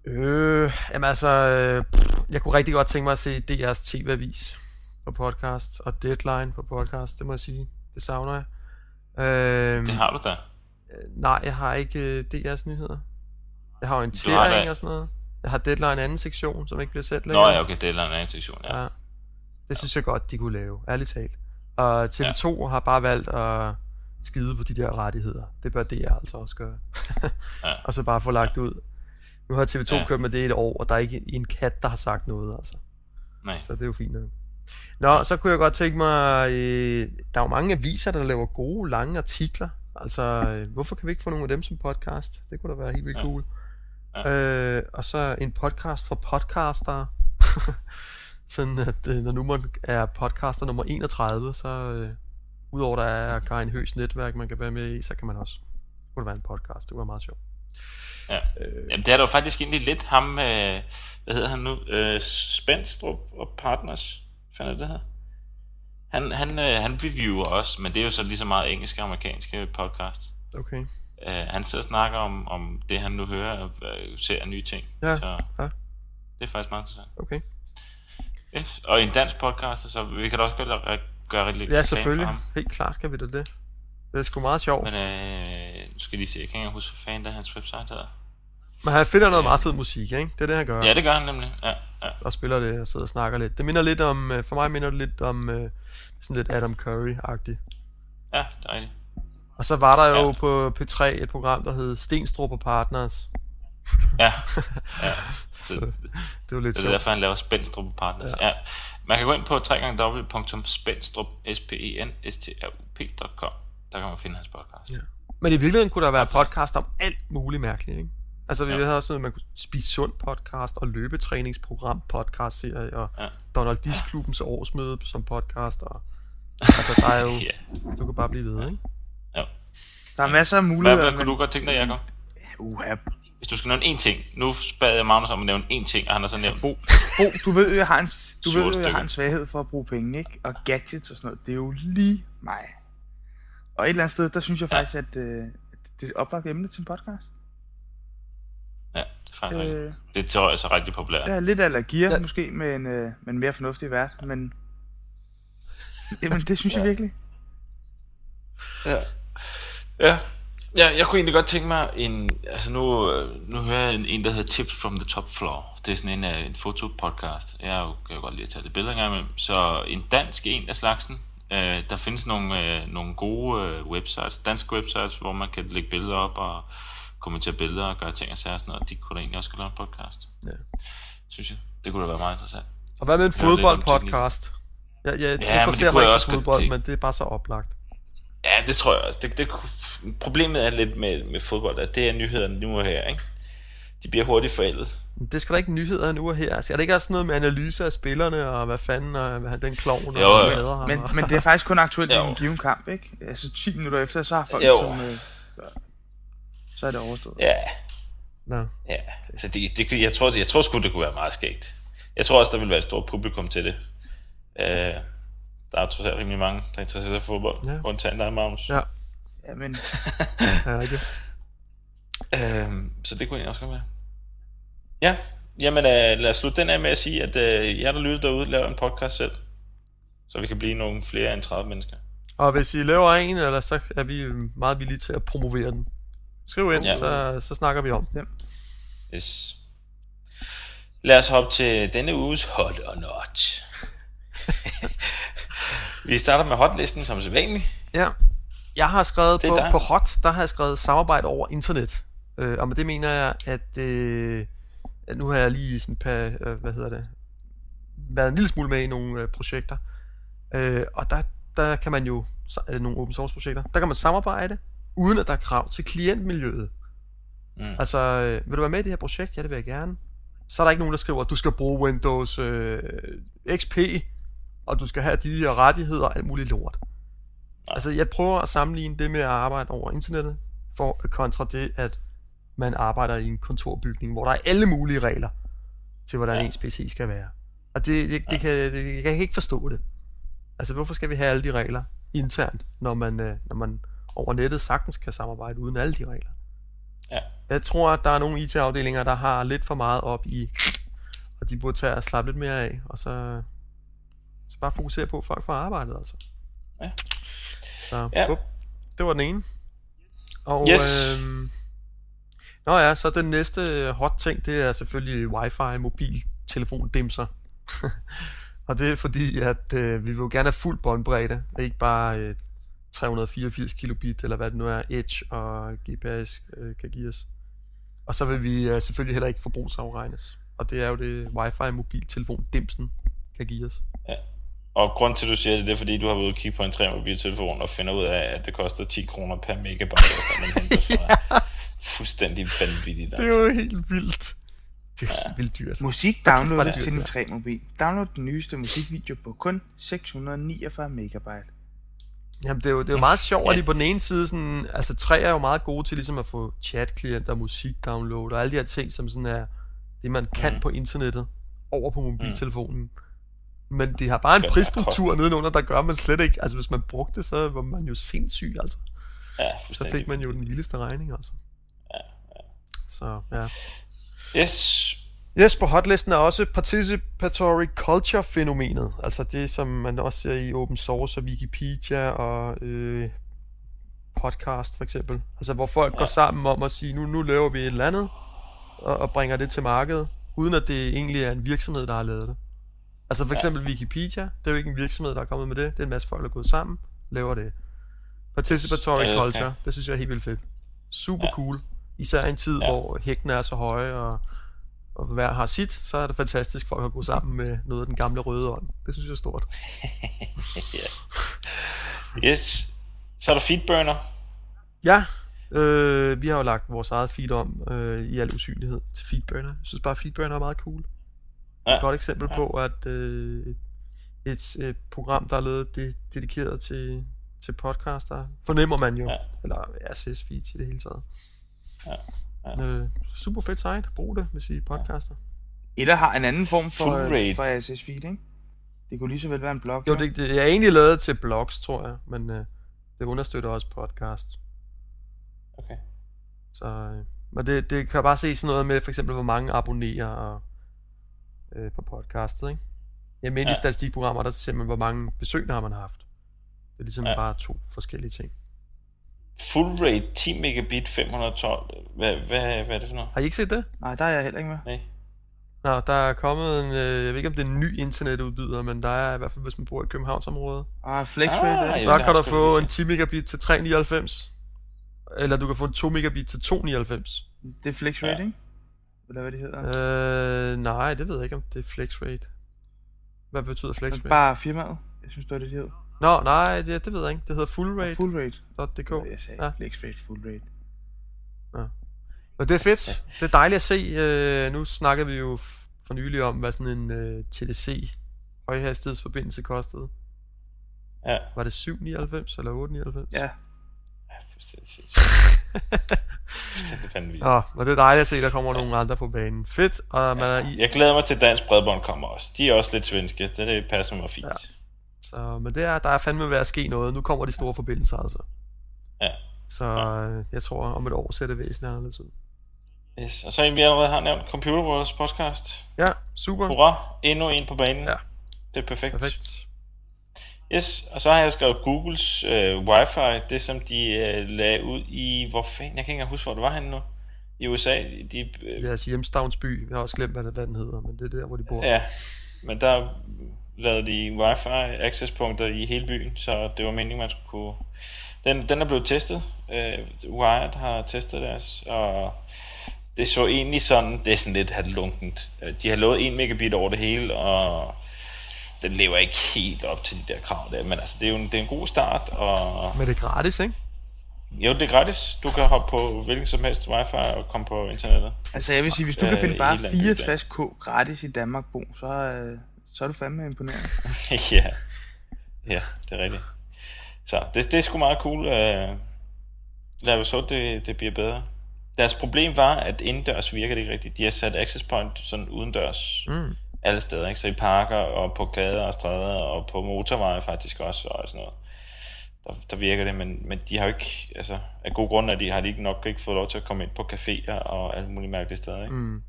Øh, jamen altså, øh, jeg kunne rigtig godt tænke mig at se DR's TV-avis på podcast, og Deadline på podcast, det må jeg sige. Det savner jeg. Øh, Det har du da. Nej, jeg har ikke øh, DR's nyheder. Jeg har orientering har og sådan noget. Jeg har Deadline anden sektion, som ikke bliver Nå længere. ja, okay, en anden sektion, ja. Ja. Det synes jeg godt, de kunne lave, ærligt talt. Og TV2 ja. har bare valgt at skide på de der rettigheder. Det bør DR altså også gøre. Ja. og så bare få lagt ud. Nu har TV2 Ja. ja. kørt med det i et år, og der er ikke en kat, der har sagt noget, altså. Nej. Så det er jo fint nok. Nå, så kunne jeg godt tænke mig... Øh, der er jo mange aviser, der laver gode, lange artikler. Altså, øh, hvorfor kan vi ikke få nogle af dem som podcast? Det kunne da være helt vildt Ja. cool. Ja. Øh, og så en podcast for podcastere. Sådan at øh, når nu man er podcaster nummer 31, så øh, udover der er Karin Høs netværk, man kan være med i, så kan man også kunne det være en podcast. Det var meget sjovt. Ja. Jamen, det er der jo faktisk egentlig lidt ham, øh, hvad hedder han nu, øh, Spenstrup og Partners, fandt jeg det her? Han, han, øh, han reviewer også, men det er jo så lige så meget engelske og amerikanske podcast. Okay. Uh, han sidder og snakker om, om det, han nu hører og øh, ser nye ting. Ja, Så ja. det er faktisk meget interessant. Okay. Ja, og en dansk podcast, så vi kan da også gøre, gøre rigtig lidt Ja, selvfølgelig. Helt klart kan vi da det. Det er sgu meget sjovt. Men øh, nu skal jeg lige se, jeg kan ikke huske, hvad fanden der hans website hedder. Men han finder noget meget fed musik, ikke? Det er det, han gør. Ja, det gør han nemlig. Ja. Og spiller det og sidder og snakker lidt. Det minder lidt om, øh, for mig minder det lidt om øh, sådan lidt Adam Curry-agtigt. ja rigtigt. Og så var der jo Ja. ja. på P3 et program, der hed Stenstrup og Partners. Ja, ja. Så, Det var lidt det er derfor, han laver Spænstrup Partners. Ja. ja. Man kan gå ind på www.spænstrup.com. Der kan man finde hans podcast. Ja. Men i virkeligheden kunne der være podcast om alt muligt mærkeligt, ikke? Altså, vi Ja. ja. havde også noget, man kunne spise sund podcast, og løbetræningsprogram podcast-serie, og Ja. ja. Donald Disk Klubbens årsmøde som podcast, og altså, der er jo, Ja. du kan bare blive ved, ikke? ja. Der er masser af Hvad, muligheder. hvad kunne du godt tænke dig, Jacob? Uha. Hvis du skal nævne én ting. Nu bad jeg Magnus om at nævne én ting, og han har så nævnt... Bo, Bo, du ved jo, jeg har en, du ved jo, jeg har en svaghed for at bruge penge, ikke? Og gadgets og sådan noget, det er jo lige mig. Og et eller andet sted, der synes jeg Ja. faktisk, at, øh, det er et oplagt emne til en podcast. Ja, det er faktisk rigtigt. Øh, Det tror jeg er så rigtig populært. ja, lidt allergier Ja. måske, med en, øh, med en mere fornuftig vært, men... Jamen, det synes jeg virkelig. Ja. Ja. Ja, jeg kunne egentlig godt tænke mig en, altså nu, øh, nu hører jeg en, en, der hedder Tips from the Top Floor. Det er sådan en, øh, en fotopodcast. Jeg er jo, kan jo godt lide at tage lidt billeder engang imellem. Så en dansk en af slagsen. Øh, der findes nogle, øh, nogle gode øh, websites, danske websites, hvor man kan lægge billeder op og kommentere billeder og gøre ting og sager og sådan noget. De kunne da egentlig også lave en podcast. Ja. Synes jeg. Det kunne da være meget interessant. Og hvad med en Ja, fodboldpodcast? Jeg, jeg det interesserer kunne mig ikke også for fodbold, men det er bare så oplagt. Ja, det tror jeg også. Det, det, problemet er lidt med, med fodbold, at det er nyhederne nu og her, ikke? De bliver hurtigt forældet. Det skal der ikke nyheder nu og her. Altså, er det ikke også noget med analyse af spillerne, og hvad fanden, og hvad den klovn, og Jo, hvad hader ham, Men, og- men det er faktisk kun aktuelt i en given kamp, ikke? Altså 10 minutter efter, så har folk Jo. som... Øh, så er det overstået. Ja, Nå. ja. Altså, det, det, jeg, tror, jeg tror sgu, det kunne være meget skægt. Jeg tror også, der vil være et stort publikum til det. Øh, der er trods alt rimelig mange, der interesserer sig for fodbold. Ja. Undtagen dig, Magnus. Ja. Ja, men Ja, ikke? Øh, så det kunne egentlig også godt være. Ja, jamen øh, lad os slutte den af med at sige, at øh, jer, der lytter derude, laver en podcast selv. Så vi kan blive nogle flere end 30 mennesker. Og hvis I laver en, eller så er vi meget villige til at promovere den. Skriv ind, ja. Så, så snakker vi om det. Yes. Lad os hoppe til denne uges Hot or Not. vi starter med hotlisten som sædvanligt. Ja. Jeg har skrevet på, dig. på Hot, der har jeg skrevet samarbejde over internet. Øh, og med det mener jeg, at, øh, nu har jeg lige sådan pa, øh, hvad hedder det, været en lille smule med i nogle øh, projekter. Øh, og der, der kan man jo, øh, nogle open source projekter, der kan man samarbejde, uden at der er krav til klientmiljøet. Mm. Altså, øh, vil du være med i det her projekt? Ja, det vil jeg gerne. Så er der ikke nogen, der skriver, at du skal bruge Windows øh, XP, og du skal have de her rettigheder og alt muligt lort. Altså, jeg prøver at sammenligne det med at arbejde over internettet, for kontra det, at man arbejder i en kontorbygning, hvor der er alle mulige regler til, hvordan ja. Ja. ens PC skal være. Og det, det, det, kan, det, jeg kan ikke forstå det. Altså, hvorfor skal vi have alle de regler internt, når man, øh, når man over nettet sagtens kan samarbejde uden alle de regler? Ja. Jeg tror, at der er nogle IT-afdelinger, der har lidt for meget op i, og de burde tage og slappe lidt mere af, og så, så bare fokusere på, at folk får arbejdet, altså. Ja. Så, Ja. Det var den ene. Og, Yes. øhm, nå ja, så den næste hot ting, det er selvfølgelig wifi, mobil, telefon, dimser. og det er fordi, at øh, vi vil jo gerne have fuld båndbredde, og ikke bare øh, 384 kilobit, eller hvad det nu er, Edge og GPS øh, kan give os. Og så vil vi øh, selvfølgelig heller ikke forbrugsafregnes. Og det er jo det Wi-Fi mobiltelefon dimsen kan give os. Og grund til, at du siger det, det er fordi, du har været ude og kigge på en 3 mobiltelefon og finder ud af, at det koster 10 kroner per megabyte, og man henter fra fuldstændig vanvittigt. Det er jo helt vildt. Det er ja. vildt dyrt. musik downloades til din 3 mobil. Download den nyeste musikvideo på kun 649 megabyte. Jamen, det er jo, det er jo meget sjovt, at de på den ene side, sådan, altså tre er jo meget gode til ligesom at få chat-klienter, musik-download og alle de her ting, som sådan er det, man kan Mhm. på internettet over på mobiltelefonen. Mm. Men det har bare en prisstruktur nedenunder, der gør, at man slet ikke, altså hvis man brugte det, så var man jo sindssyg, altså. Ja, Så fik man jo den vildeste regning, altså. Ja, Så, ja. Yes. Yes, på hotlisten er også participatory culture fænomenet. Altså det, som man også ser i open source og Wikipedia og øh, podcast for eksempel. Altså hvor folk ja. går sammen om at sige, nu, nu laver vi et eller andet og, og bringer det til markedet, uden at det egentlig er en virksomhed, der har lavet det. Altså for eksempel Wikipedia, det er jo ikke en virksomhed, der er kommet med det. Det er en masse folk, der er gået sammen, laver det. Participatory Ja, culture, ja. det synes jeg er helt vildt fedt. Super Ja. cool. Især i en tid, Ja. hvor hægten er så høje, og og hver har sit, så er det fantastisk for at gå sammen med noget af den gamle røde ånd. Det synes jeg er stort. Yes. Så er der Feedburner. Ja, øh, vi har jo lagt vores eget feed om øh, i al usynlighed til Feedburner. Jeg synes bare, Feedburner er meget cool. Ja. Et godt eksempel på, at øh, et øh, program, der er lavet det, dedikeret til, til podcaster, fornemmer man jo. Ja. Eller RSS feed i det hele taget. Ja. Ja. Øh, super fedt site. Brug det, hvis I er podcaster. Eller har en anden form for, Full for RSS feed, ikke? Det kunne lige så vel være en blog. Jo, det, det er egentlig lavet til blogs, tror jeg, men øh, det understøtter også podcast. Okay. Så, øh, men det, det kan bare se sådan noget med, for eksempel, hvor mange abonnerer og, øh, på podcastet, ikke? I almindelige ja. Statistikprogrammer, der ser man, hvor mange besøgende har man haft. Det er ligesom. Ja. bare to forskellige ting. Full rate 10 megabit 512. Hvad, hvad, hvad er det for noget? Har I ikke set det? Nej, der er jeg heller ikke med. Nej. Nå, der er kommet en, øh, jeg ved ikke om det er en ny internetudbyder, men der er i hvert fald, hvis man bor i Københavnsområdet, Ah, Flex Ah, ja. så kan du få en 10 megabit til 399. Eller du kan få en 2 megabit til 299. Det er Flex Rate, Ja. ikke? Eller hvad det hedder. Øh, nej, det ved jeg ikke, om det er flex rate. Hvad betyder flex Det er rate? Bare firmaet. Jeg synes, det var det, det hed. Nå, nej, det, det ved jeg ikke. Det hedder full rate.dk. Full Rate. Cool. Jeg sagde Ja. ja. Flex Rate, Full Rate. Men det er fedt. Det er dejligt at se. Øh, nu snakker vi jo for nylig om, hvad sådan en øh, TDC højhastighedsforbindelse kostede. Ja. Var det 7,99 eller 8,99? Ja. Ja, fuldstændig er. Nå, og det er dejligt at se, at der kommer nogle andre på banen. Fedt, og man er i... Jeg glæder mig til Dansk Bredbånd kommer også. De er også lidt svenske. Det, det passer mig fint. Ja. Så, men det er, der er fandme ved at ske noget. Nu kommer de store forbindelser altså. Ja. Så øh, jeg tror, om et år ser det væsentligt anderledes ud. Yes. Og så en, vi allerede har nævnt, Computer Wars podcast. Ja, super. Hurra, endnu en på banen. Ja. Det er perfekt. Perfekt. Yes, og så har jeg skrevet Googles øh, wifi, det som de øh, lagde ud i, hvor fanden, jeg kan ikke huske, hvor det var henne nu. I USA, de... Øh, Deres hjemstavnsby, jeg har også glemt, hvad, det, hvad den hedder, men det er der, hvor de bor. Ja, men der lavede de wifi accesspunkter i hele byen, så det var meningen, man skulle kunne... Den, den er blevet testet. Øh, Wired har testet deres, og det så egentlig sådan, det er sådan lidt halvlunkent. De har lovet 1 megabit over det hele, og den lever ikke helt op til de der krav der, men altså, det er jo en, det er en god start. Og... Men det er gratis, ikke? Jo, det er gratis. Du kan hoppe på hvilken som helst wifi og komme på internettet. Altså jeg vil sige, hvis du kan finde bare 64k gratis i Danmark, Bo, så, øh, så er du fandme imponerende. ja. ja, det er rigtigt. Så det, det er sgu meget cool. Øh, lad os så, det, det bliver bedre. Deres problem var, at indendørs virker det ikke rigtigt. De har sat access point sådan udendørs. Mm alle steder, ikke? Så i parker og på gader og stræder og på motorveje faktisk også og sådan noget. Der, der virker det, men, men de har jo ikke, altså af god grund, at de har de ikke nok ikke fået lov til at komme ind på caféer og alle mulige mærkelige steder, ikke? Mm.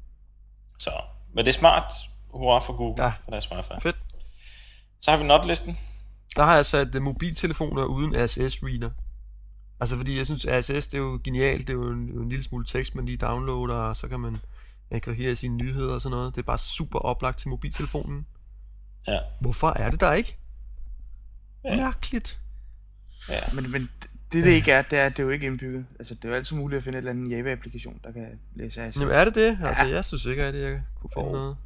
Så, men det er smart. Hurra for Google ja. for deres wifi. Fedt. Så har vi notlisten. Der har jeg sat uh, mobiltelefoner uden RSS-reader. Altså fordi jeg synes, RSS det er jo genialt, det er jo en, en lille smule tekst, man lige downloader, og så kan man aggregere sine nyheder og sådan noget. Det er bare super oplagt til mobiltelefonen. Ja. Hvorfor er det der ikke? Ja. Mærkeligt. Ja. Men, men det, det ikke er, det er, det er jo ikke indbygget. Altså, det er jo altid muligt at finde en eller anden Java-applikation, der kan læse af. Jamen er det det? Altså, ja. jeg synes ikke, at jeg kunne finde oh. noget.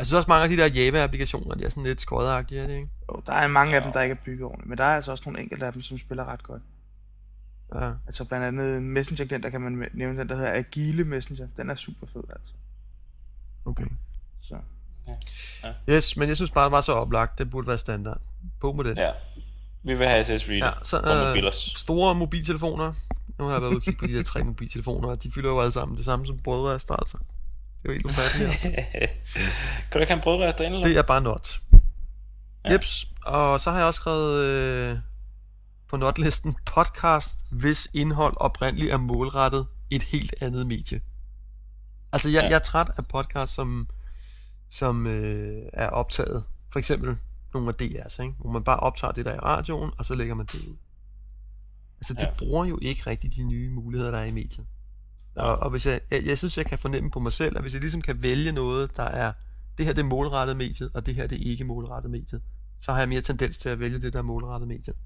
Altså, også mange af de der Java-applikationer, de er sådan lidt skodderagtige, er det ikke? Jo, der er mange af dem, der ikke er bygget ordentligt, men der er altså også nogle enkelte af dem, som spiller ret godt. Ja. Altså blandt andet Messenger, den der kan man nævne den, der hedder Agile Messenger. Den er super fed, altså. Okay. Så. Ja. Yes, men jeg synes bare, det var så oplagt. Det burde være standard. På med det. Ja. Vi vil have SS Reader ja, så, øh, Store mobiltelefoner. Nu har jeg været ude på de der tre mobiltelefoner, og de fylder jo alle sammen det samme som brødrester, altså. Det er jo helt ufatteligt, altså. kan du ikke have en brødrester? Det er bare not. Ja. Jeps, og så har jeg også skrevet øh, på notlisten podcast, hvis indhold oprindeligt er målrettet et helt andet medie. Altså, jeg, ja. jeg er træt af podcast, som, som øh, er optaget. For eksempel nogle af DR's, ikke? hvor man bare optager det der i radioen, og så lægger man det ud. Altså, det ja. bruger jo ikke rigtig de nye muligheder, der er i mediet. Og, og hvis jeg, jeg, jeg synes, jeg kan fornemme på mig selv, at hvis jeg ligesom kan vælge noget, der er, det her det er målrettet mediet, og det her det er ikke målrettet mediet, så har jeg mere tendens til at vælge det, der er målrettet mediet.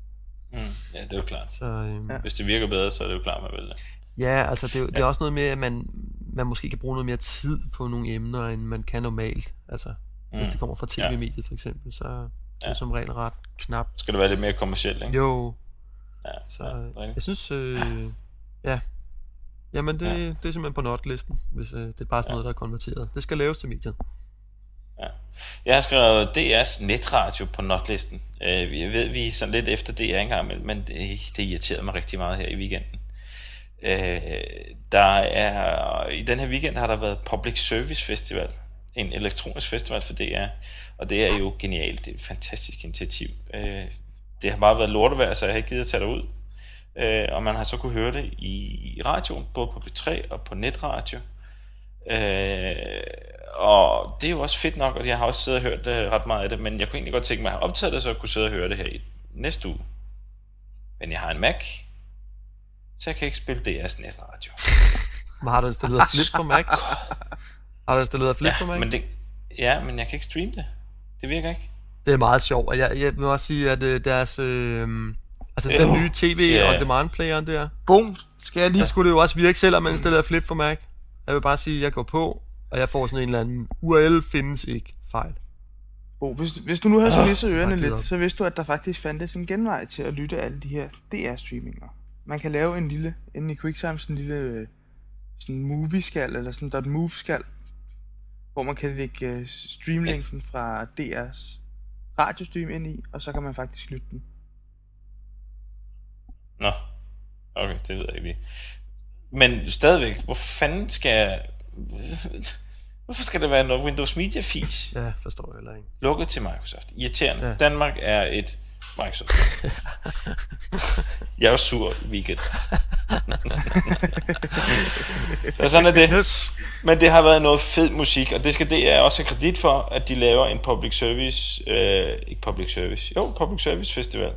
Mm, ja, det er jo klart. Så, øhm, ja. Hvis det virker bedre, så er det jo klart, man vil det. Ja, altså det, er, ja. det er også noget med, at man, man måske kan bruge noget mere tid på nogle emner, end man kan normalt. Altså, mm. hvis det kommer fra tv-mediet for eksempel, så er det ja. som regel ret knap. Skal det være lidt mere kommercielt, ikke? Jo. Ja, så ja, jeg synes, øh, ja. Jamen, det, ja. det er simpelthen på notlisten, hvis øh, det er bare sådan ja. noget, der er konverteret. Det skal laves til mediet. Ja. Jeg har skrevet DR's netradio på notlisten. Øh, jeg ved, vi er sådan lidt efter DR engang, men det, det irriterede mig rigtig meget her i weekenden. Øh, der er, I den her weekend har der været Public Service Festival, en elektronisk festival for DR, og det er jo genialt, det er et fantastisk initiativ. Øh, det har bare været lortevejr, så jeg har ikke givet at tage det ud. og man har så kunne høre det i, i radioen, både på B3 og på netradio. Øh, og det er jo også fedt nok, og jeg har også siddet og hørt det, ret meget af det, men jeg kunne egentlig godt tænke mig at have optaget det, så jeg kunne sidde og høre det her i næste uge. Men jeg har en Mac, så jeg kan ikke spille DR's netradio. Men har du installeret Flip for Mac? Har du installeret Flip ja, for Mac? Men det, ja, men jeg kan ikke streame det. Det virker ikke. Det er meget sjovt, og jeg, jeg vil også sige, at øh, deres... Øh, altså øh, den nye TV yeah. on demand playeren der. Boom. Skal jeg lige... Der skulle det jo også virke, selvom man installerede Flip for Mac. Jeg vil bare sige, at jeg går på, og jeg får sådan en eller anden URL findes ikke fejl. Bo, hvis, hvis du nu havde oh, ørerne lidt, så vidste du, at der faktisk fandtes en genvej til at lytte alle de her DR-streaminger. Man kan lave en lille, inde i QuickTime, sådan en lille sådan movie-skal, eller sådan en .move-skal, hvor man kan lægge øh, streamlinken fra DR's radiostream ind i, og så kan man faktisk lytte den. Nå, okay, det ved jeg ikke Men stadigvæk, hvor fanden skal jeg... Hvorfor skal der være noget Windows Media Feeds Ja, forstår jeg heller ikke. lukket til Microsoft? Irriterende. Ja. Danmark er et Microsoft. jeg er jo sur i weekend. Så sådan er det. Men det har været noget fed musik, og det skal det er også have kredit for, at de laver en public service, øh, ikke public service, jo, public service festival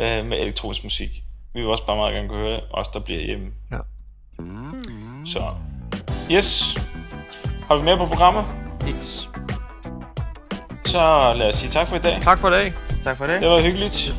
øh, med elektronisk musik. Vi vil også bare meget gerne kunne høre det, os der bliver hjemme. Ja. Så, yes. Har vi mere på programmet? X. Så lad os sige tak for i dag. Tak for i dag. Tak for det. Det var hyggeligt.